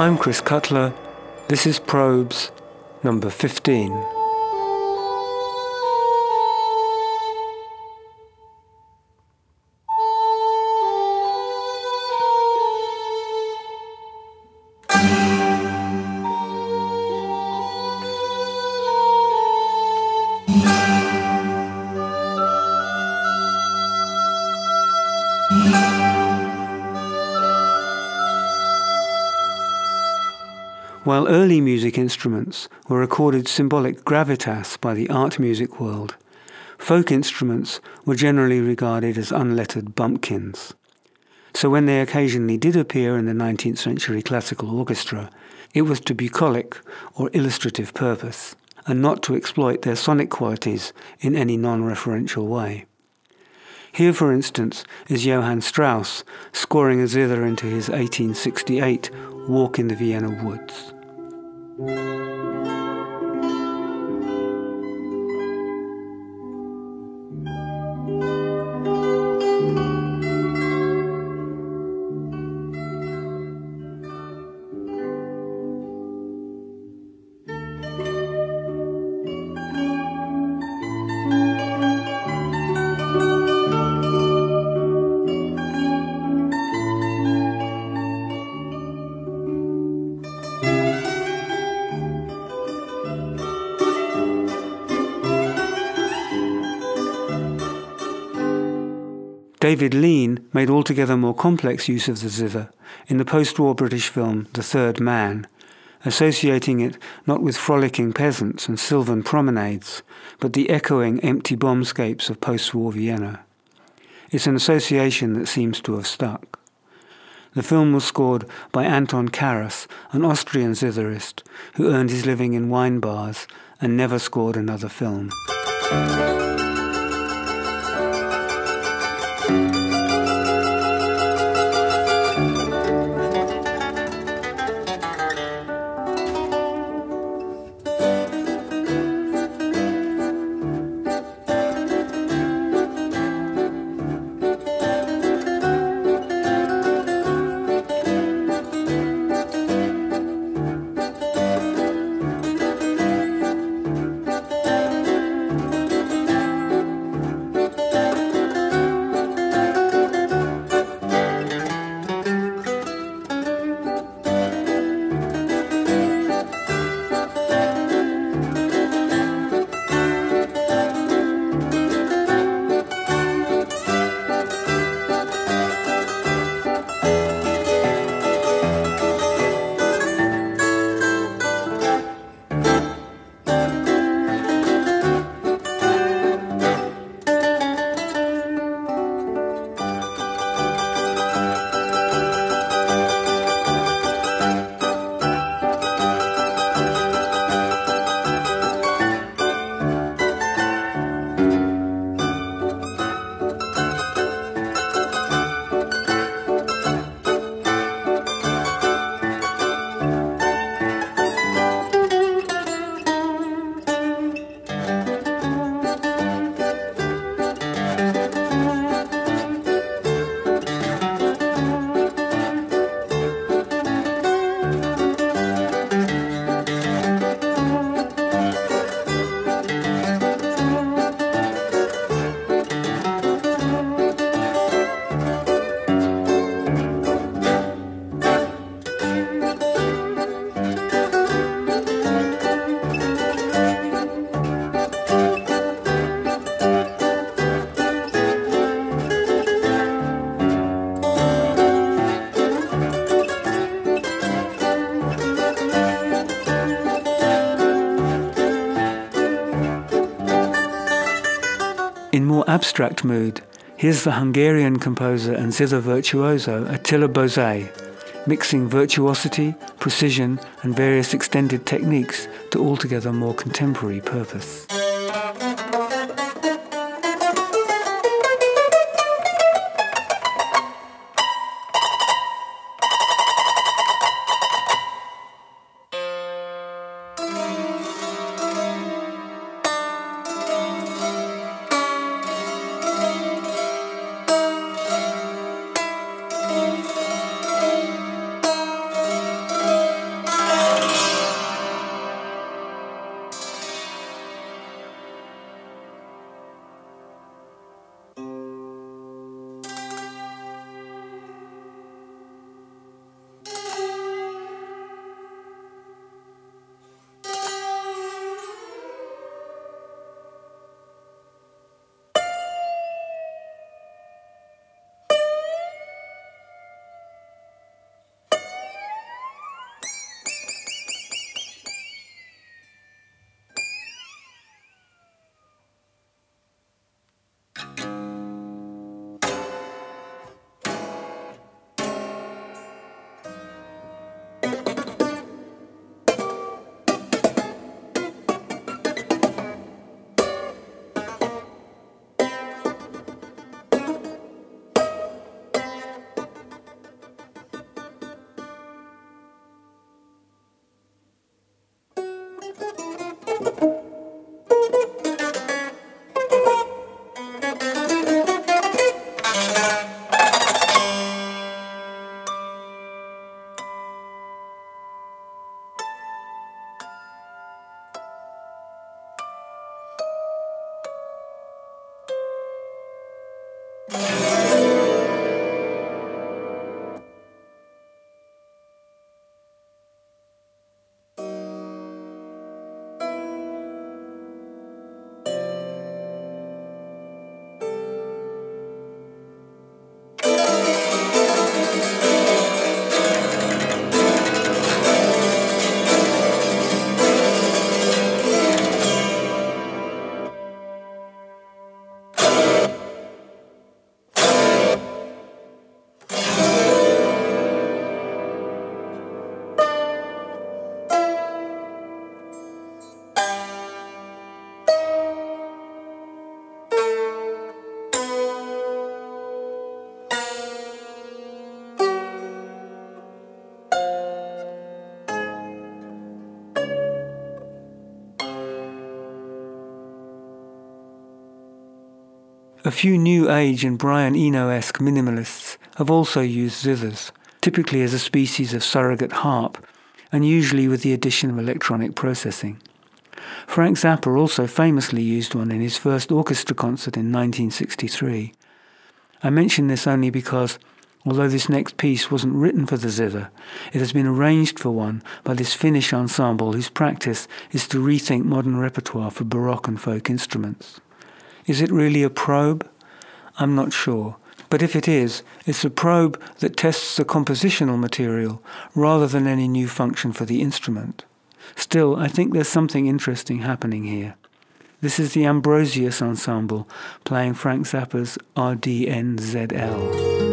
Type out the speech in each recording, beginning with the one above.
I'm Chris Cutler. This is Probes number 15. Early music instruments were accorded symbolic gravitas by the art music world, folk instruments were generally regarded as unlettered bumpkins. So when they occasionally did appear in the 19th century classical orchestra, it was to bucolic or illustrative purpose, and not to exploit their sonic qualities in any non-referential way. Here, for instance, is Johann Strauss scoring a zither into his 1868 Walk in the Vienna Woods. Música David Lean made altogether more complex use of the zither in the post-war British film The Third Man, associating it not with frolicking peasants and sylvan promenades, but the echoing empty bombscapes of post-war Vienna. It's an association that seems to have stuck. The film was scored by Anton Karas, an Austrian zitherist who earned his living in wine bars and never scored another film. Abstract mood, here's the Hungarian composer and zither virtuoso Attila Bozay, mixing virtuosity, precision, and various extended techniques to altogether more contemporary purpose. A few New Age and Brian Eno-esque minimalists have also used zithers, typically as a species of surrogate harp, and usually with the addition of electronic processing. Frank Zappa also famously used one in his first orchestra concert in 1963. I mention this only because, although this next piece wasn't written for the zither, it has been arranged for one by this Finnish ensemble whose practice is to rethink modern repertoire for Baroque and folk instruments. Is it really a probe? I'm not sure. But if it is, it's a probe that tests the compositional material rather than any new function for the instrument. Still, I think there's something interesting happening here. This is the Ambrosius Ensemble playing Frank Zappa's RDNZL.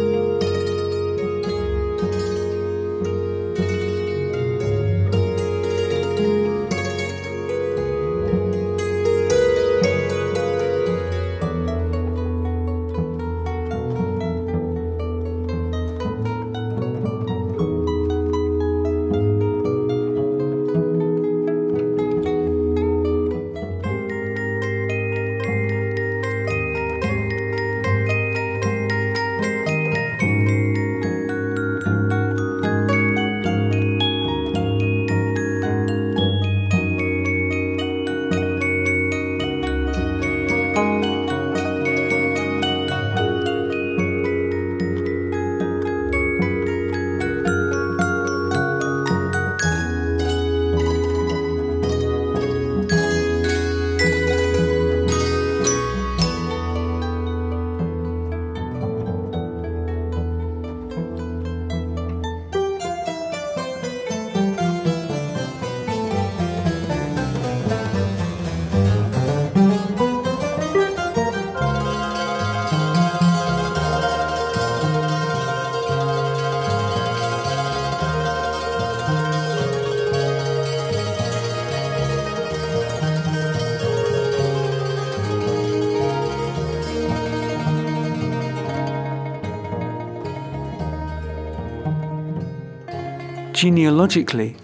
Genealogically,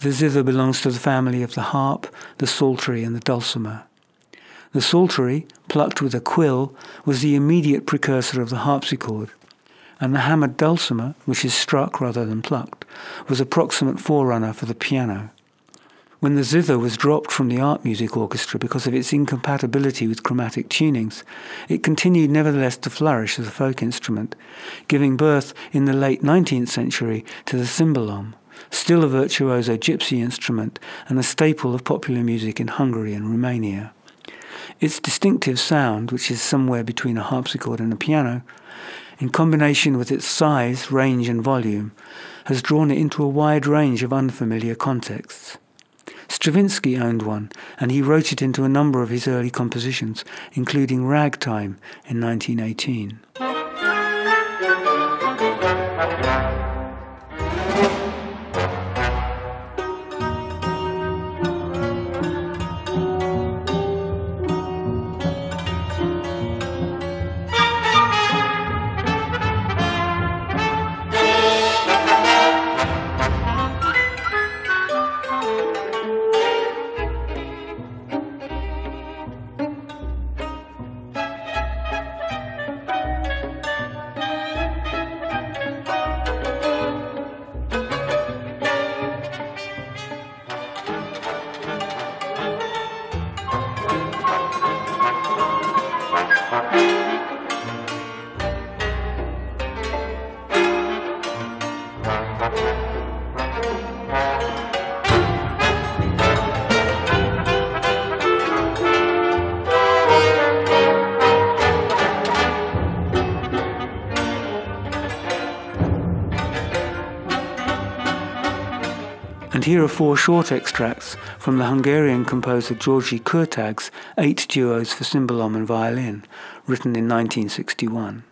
the zither belongs to the family of the harp, the psaltery, and the dulcimer. The psaltery, plucked with a quill, was the immediate precursor of the harpsichord, and the hammered dulcimer, which is struck rather than plucked, was a proximate forerunner for the piano. When the zither was dropped from the art music orchestra because of its incompatibility with chromatic tunings, it continued nevertheless to flourish as a folk instrument, giving birth in the late 19th century to the cymbalom, still a virtuoso gypsy instrument and a staple of popular music in Hungary and Romania. Its distinctive sound, which is somewhere between a harpsichord and a piano, in combination with its size, range, and volume, has drawn it into a wide range of unfamiliar contexts. Stravinsky owned one, and he wrote it into a number of his early compositions, including Ragtime in 1918. And here are four short extracts from the Hungarian composer György Kurtág's Eight Duos for Cymbalom and Violin, written in 1961.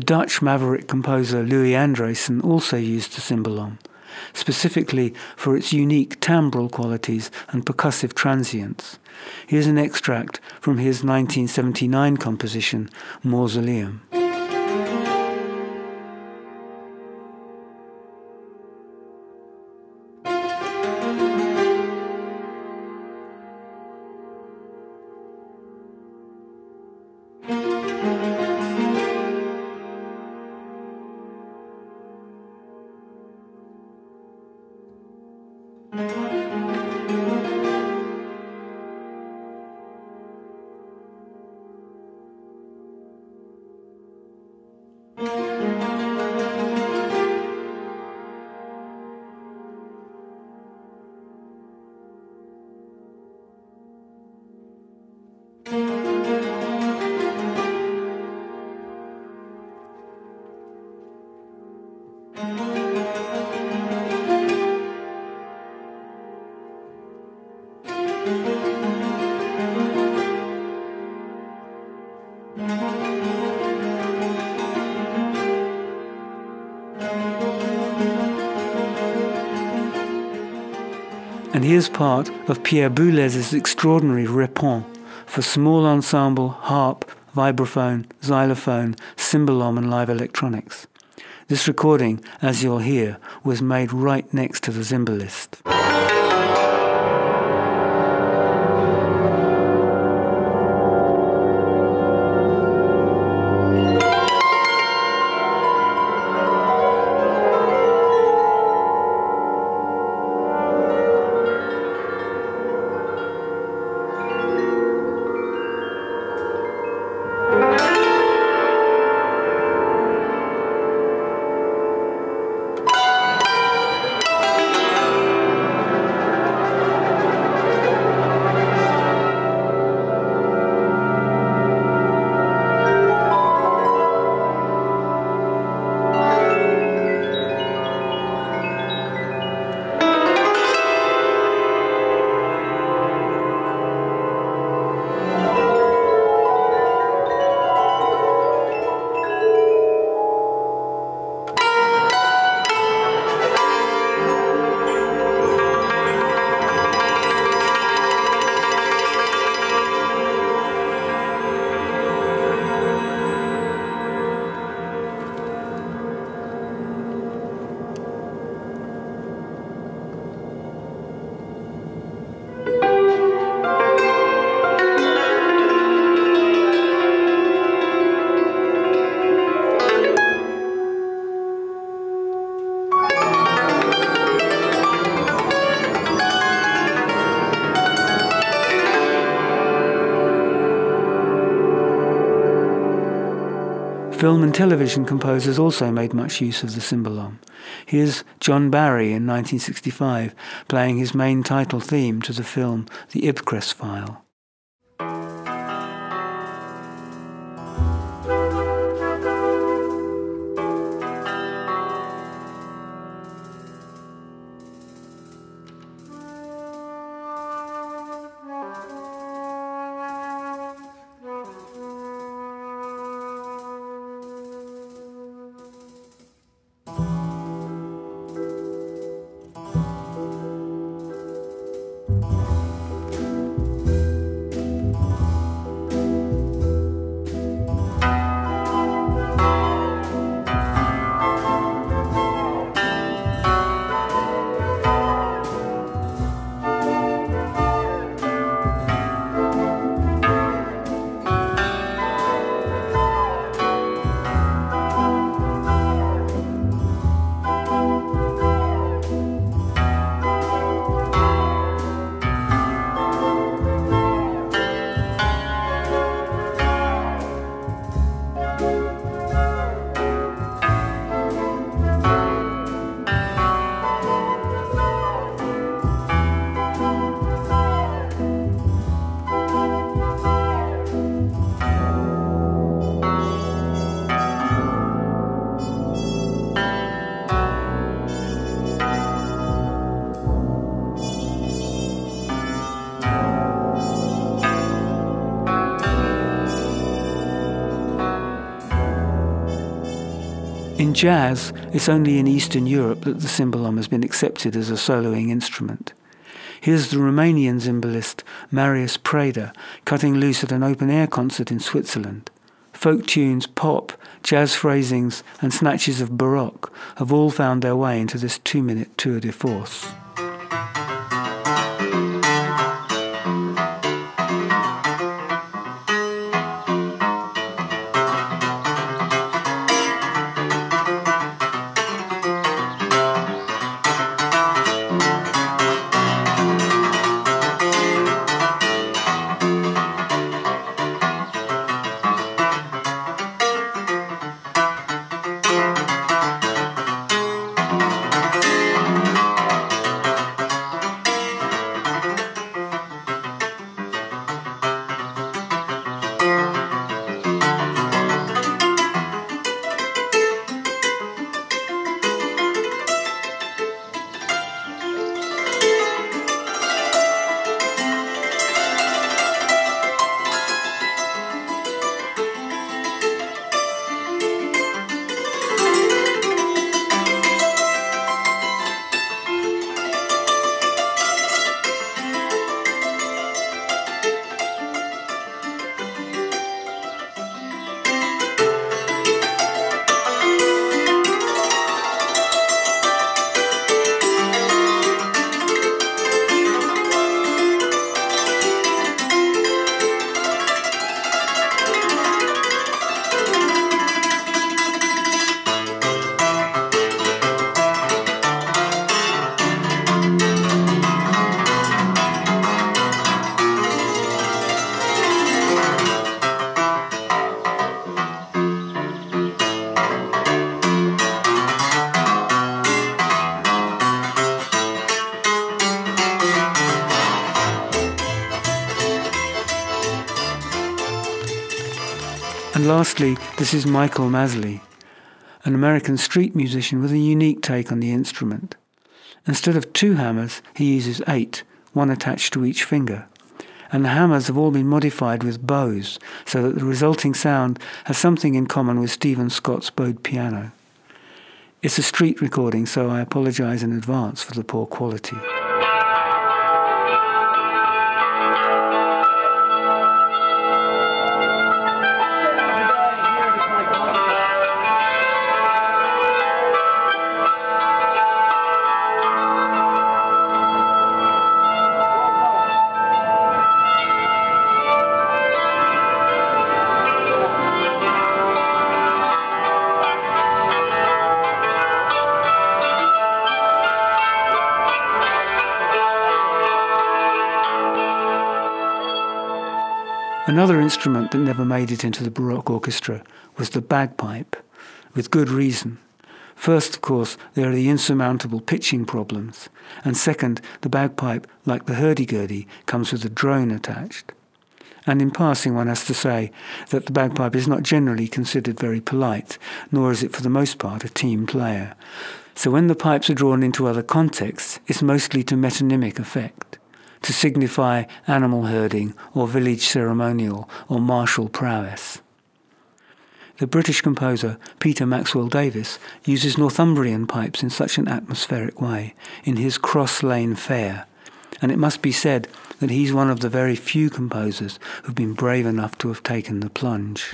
The Dutch maverick composer Louis Andriessen also used the cymbalom, specifically for its unique timbral qualities and percussive transients. Here's an extract from his 1979 composition, Mausoleum. Part of Pierre Boulez's extraordinary Répons for small ensemble, harp, vibraphone, xylophone, cymbalom, and live electronics. This recording, as you'll hear, was made right next to the cymbalist. Film and television composers also made much use of the cymbalom. Here's John Barry in 1965 playing his main title theme to the film The Ipcress File. Jazz, it's only in Eastern Europe that the cymbalom has been accepted as a soloing instrument. Here's the Romanian cymbalist Marius Preda cutting loose at an open air concert in Switzerland. Folk tunes, pop, jazz phrasings, and snatches of Baroque have all found their way into this two minute tour de force. Lastly, this is Michael Masley, an American street musician with a unique take on the instrument. Instead of two hammers, he uses eight, one attached to each finger. And the hammers have all been modified with bows, so that the resulting sound has something in common with Stephen Scott's bowed piano. It's a street recording, so I apologize in advance for the poor quality. Another instrument that never made it into the Baroque orchestra was the bagpipe, with good reason. First, of course, there are the insurmountable pitching problems, and second, the bagpipe, like the hurdy-gurdy, comes with a drone attached. And in passing, one has to say that the bagpipe is not generally considered very polite, nor is it for the most part a team player. So when the pipes are drawn into other contexts, it's mostly to metonymic effect to signify animal herding or village ceremonial or martial prowess. The British composer Peter Maxwell Davies uses Northumbrian pipes in such an atmospheric way in his Cross Lane Fair, and it must be said that he's one of the very few composers who've been brave enough to have taken the plunge.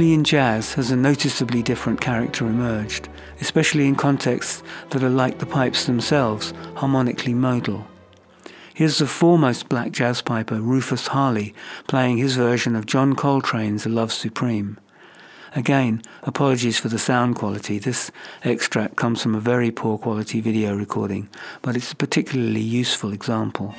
Only in jazz has a noticeably different character emerged, especially in contexts that are like the pipes themselves, harmonically modal. Here's the foremost black jazz piper, Rufus Harley, playing his version of John Coltrane's Love Supreme. Again, apologies for the sound quality. This extract comes from a very poor quality video recording, but it's a particularly useful example.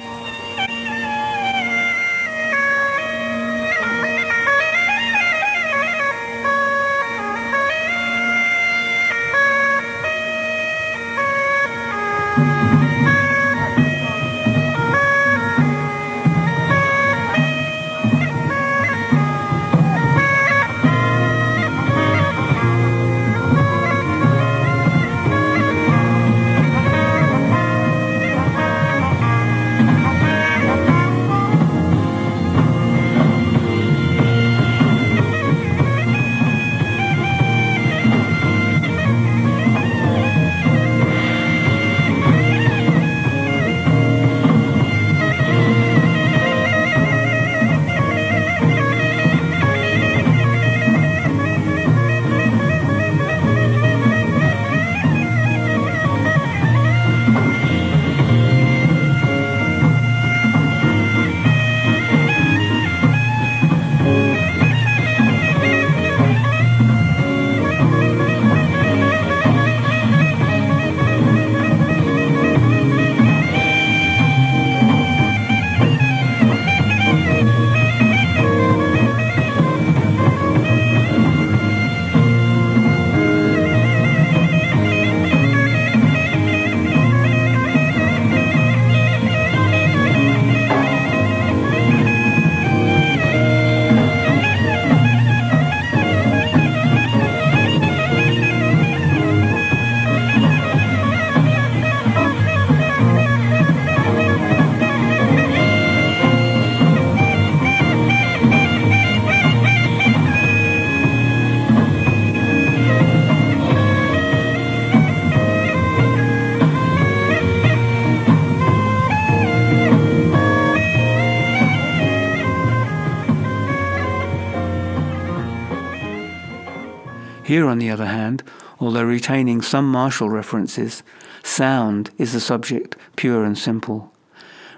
Here, on the other hand, although retaining some martial references, sound is the subject pure and simple.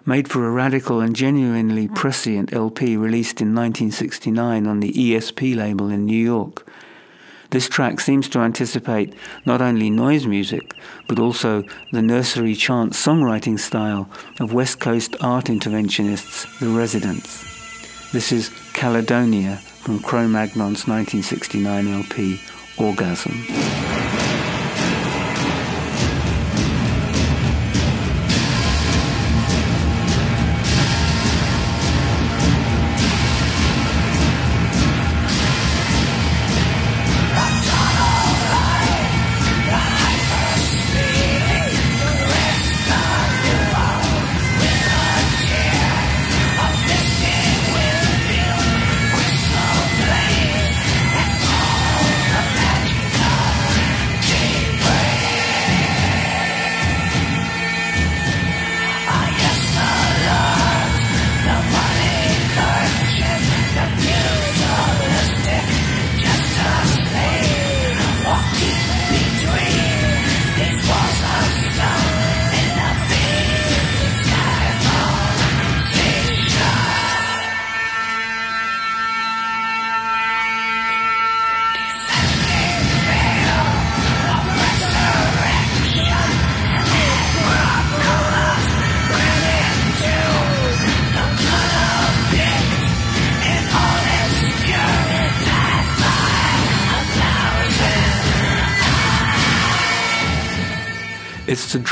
Made for a radical and genuinely prescient LP released in 1969 on the ESP label in New York. This track seems to anticipate not only noise music, but also the nursery chant songwriting style of West Coast art interventionists, The Residents. This is Caledonia from Cro-Magnon's 1969 LP, orgasm.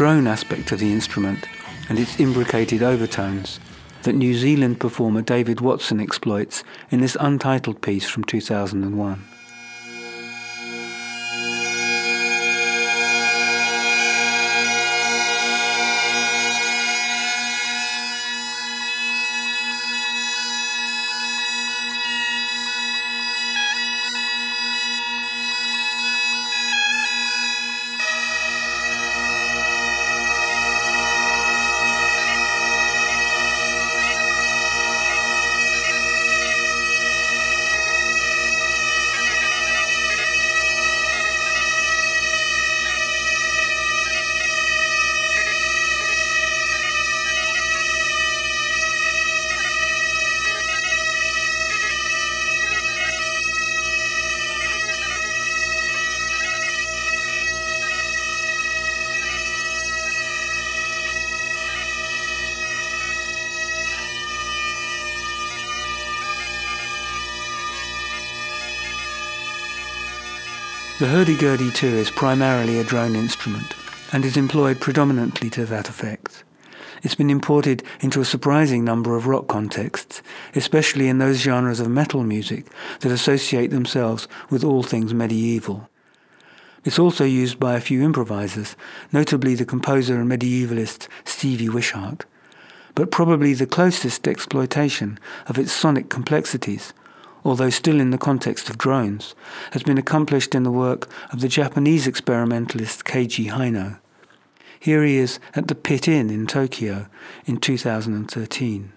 Drone aspect of the instrument and its imbricated overtones that New Zealand performer David Watson exploits in this untitled piece from 2001. The hurdy-gurdy too is primarily a drone instrument and is employed predominantly to that effect. It's been imported into a surprising number of rock contexts, especially in those genres of metal music that associate themselves with all things medieval. It's also used by a few improvisers, notably the composer and medievalist Stevie Wishart, but probably the closest exploitation of its sonic complexities although still in the context of drones, has been accomplished in the work of the Japanese experimentalist Keiji Haino. Here he is at the Pit Inn in Tokyo in 2013.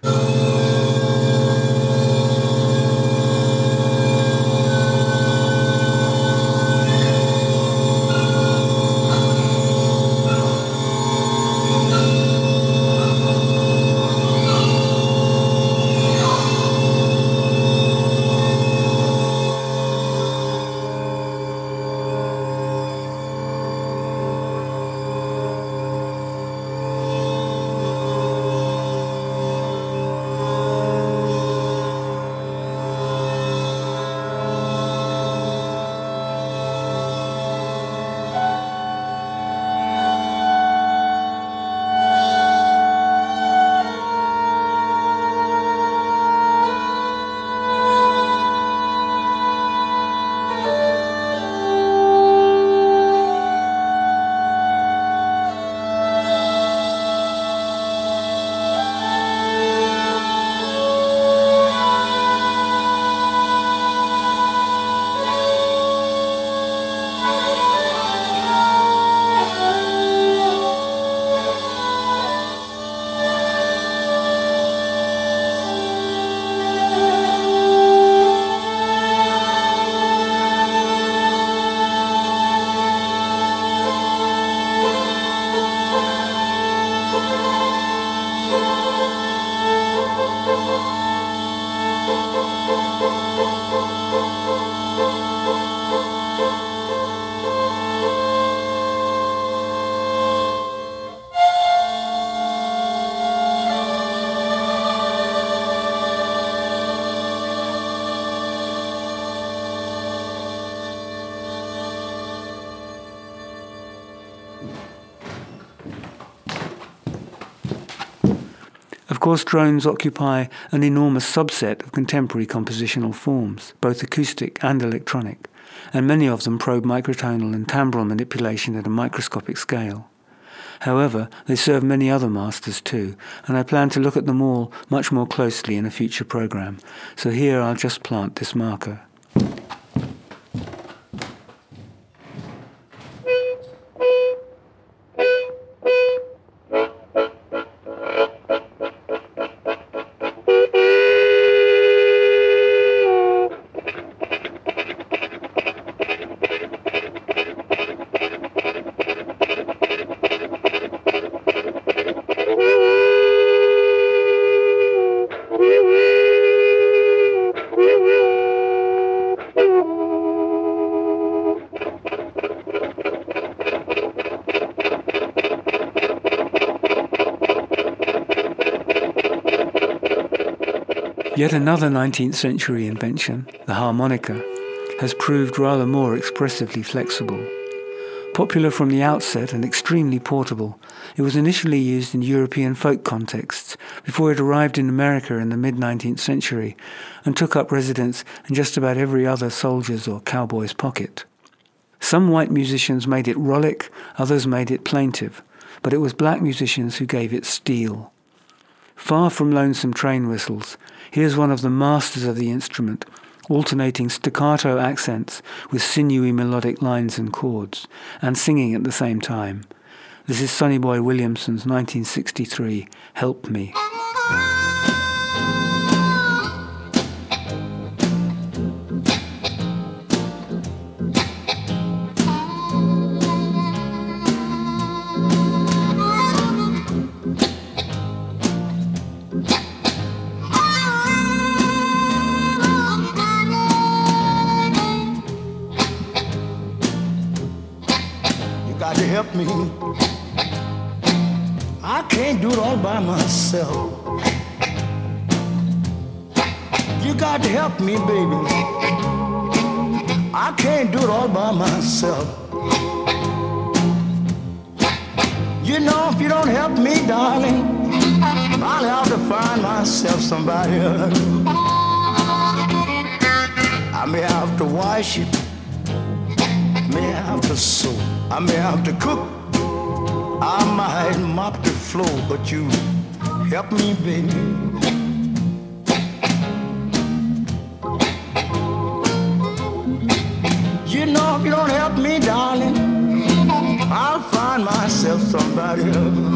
Course, drones occupy an enormous subset of contemporary compositional forms, both acoustic and electronic, and many of them probe microtonal and timbral manipulation at a microscopic scale. However, they serve many other masters too, and I plan to look at them all much more closely in a future program, so here I'll just plant this marker. Yet another 19th century invention, the harmonica, has proved rather more expressively flexible. Popular from the outset and extremely portable, it was initially used in European folk contexts before it arrived in America in the mid 19th century and took up residence in just about every other soldier's or cowboy's pocket. Some white musicians made it rollick, others made it plaintive, but it was black musicians who gave it steel. Far from lonesome train whistles, here's one of the masters of the instrument, alternating staccato accents with sinewy melodic lines and chords, and singing at the same time. This is Sonny Boy Williamson's 1963 Help Me. Me. I can't do it all by myself. You got to help me, baby. I can't do it all by myself. You know, if you don't help me, darling, I'll have to find myself somebody else. I may have to wash it, may have to sew, I may have to cook, I might mop the floor, but you help me, baby. You know, if you don't help me, darling, I'll find myself somebody else.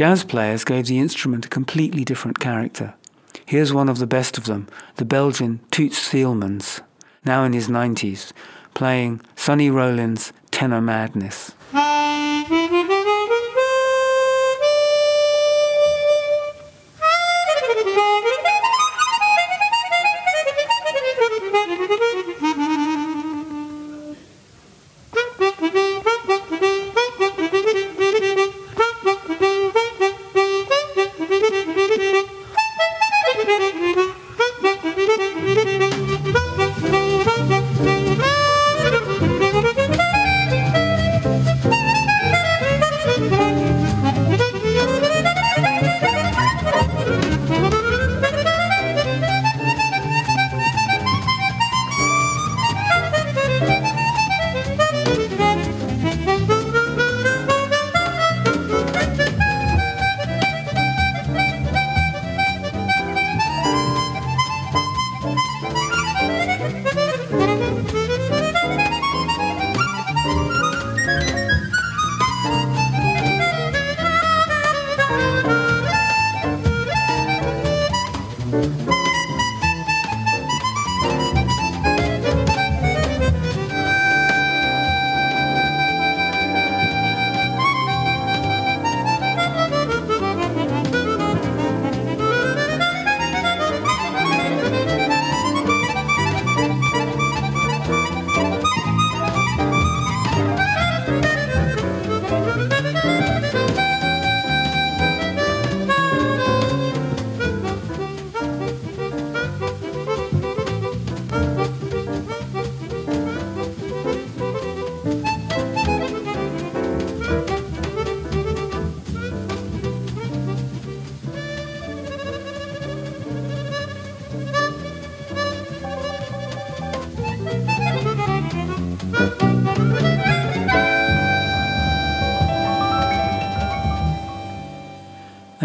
Jazz players gave the instrument a completely different character. Here's one of the best of them, the Belgian Toots Thielemans, now in his 90s, playing Sonny Rollins' Tenor Madness.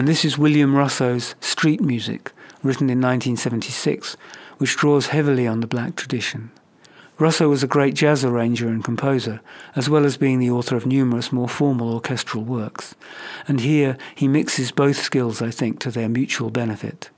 And this is William Russo's Street Music, written in 1976, which draws heavily on the black tradition. Russo was a great jazz arranger and composer, as well as being the author of numerous more formal orchestral works. And here he mixes both skills, I think, to their mutual benefit.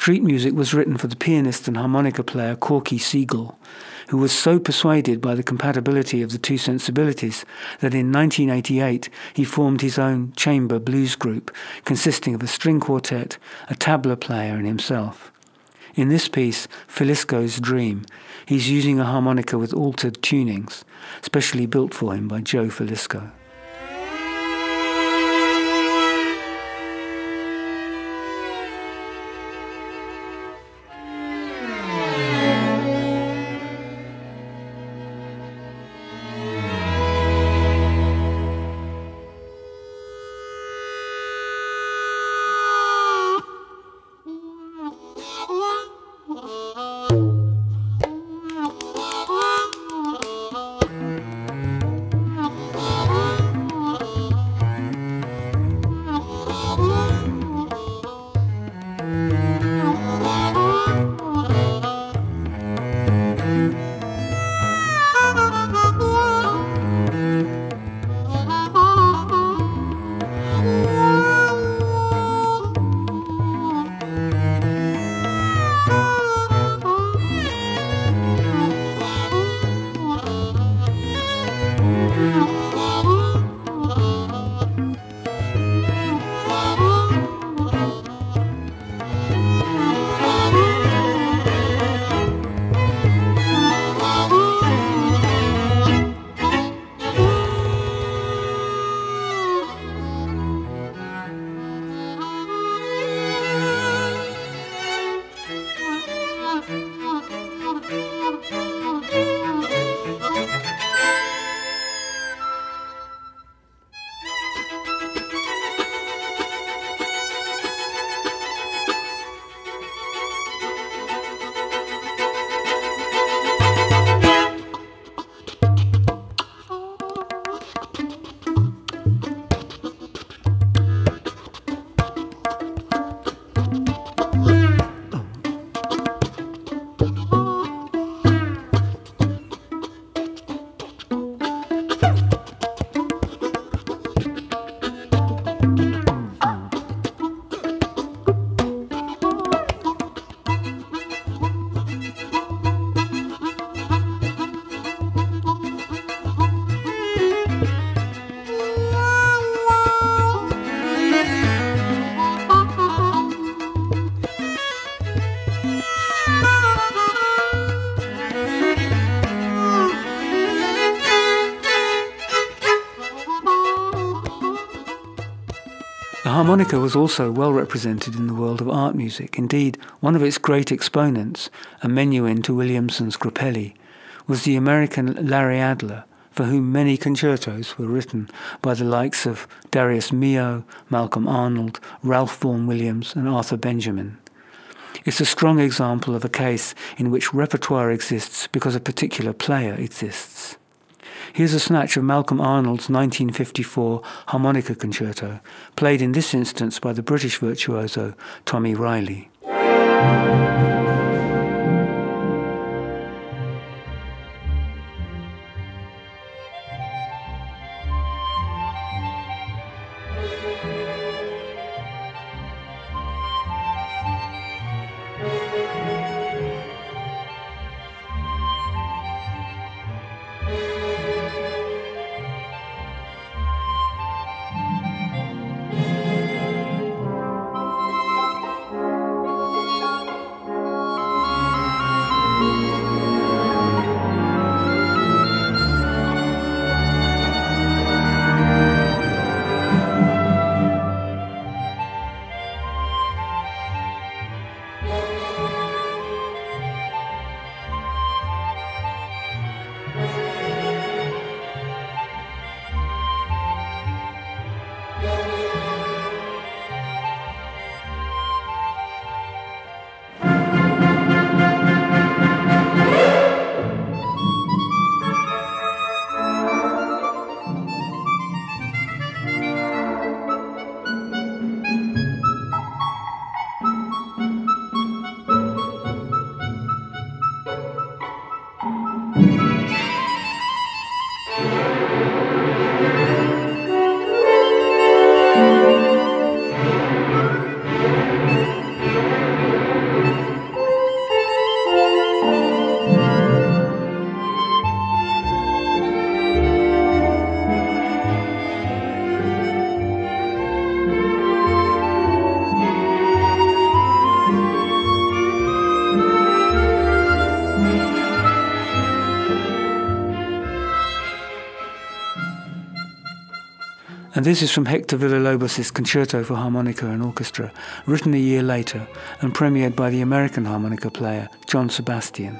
Street music was written for the pianist and harmonica player Corky Siegel, who was so persuaded by the compatibility of the two sensibilities that in 1988 he formed his own chamber blues group consisting of a string quartet, a tabla player, and himself. In this piece, Filisko's Dream, he's using a harmonica with altered tunings, specially built for him by Joe Filisko. Harmonica was also well represented in the world of art music. Indeed, one of its great exponents, a menuhin to Williamson's Grappelli, was the American Larry Adler, for whom many concertos were written by the likes of Darius Milhaud, Malcolm Arnold, Ralph Vaughan Williams, and Arthur Benjamin. It's a strong example of a case in which repertoire exists because a particular player exists. Here's a snatch of Malcolm Arnold's 1954 harmonica concerto, played in this instance by the British virtuoso Tommy Reilly. And this is from Hector Villalobos' Concerto for Harmonica and Orchestra, written a year later and premiered by the American harmonica player John Sebastian.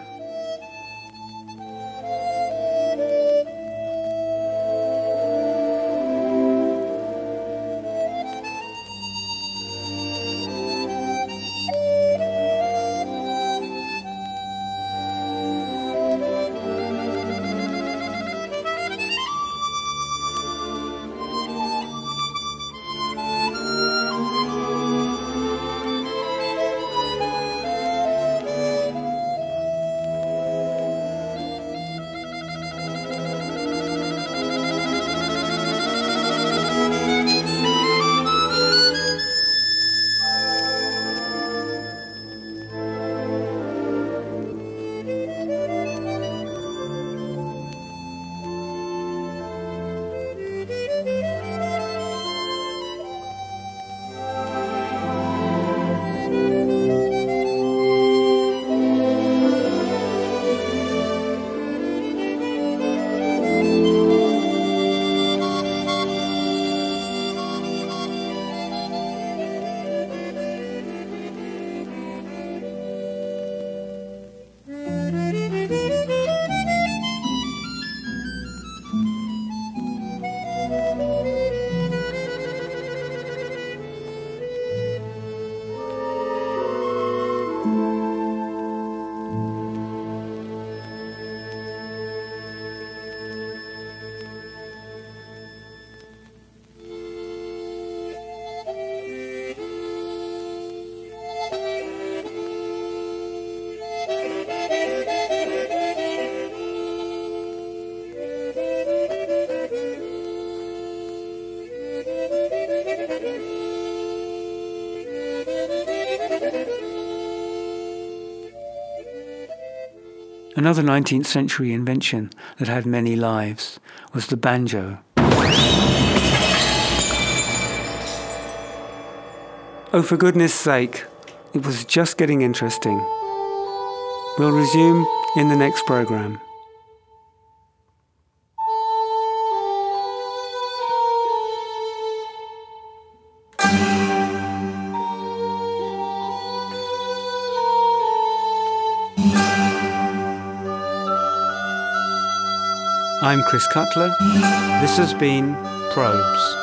Another 19th century invention that had many lives was the banjo. Oh, for goodness sake, it was just getting interesting. We'll resume in the next program. I'm Chris Cutler. This has been Probes.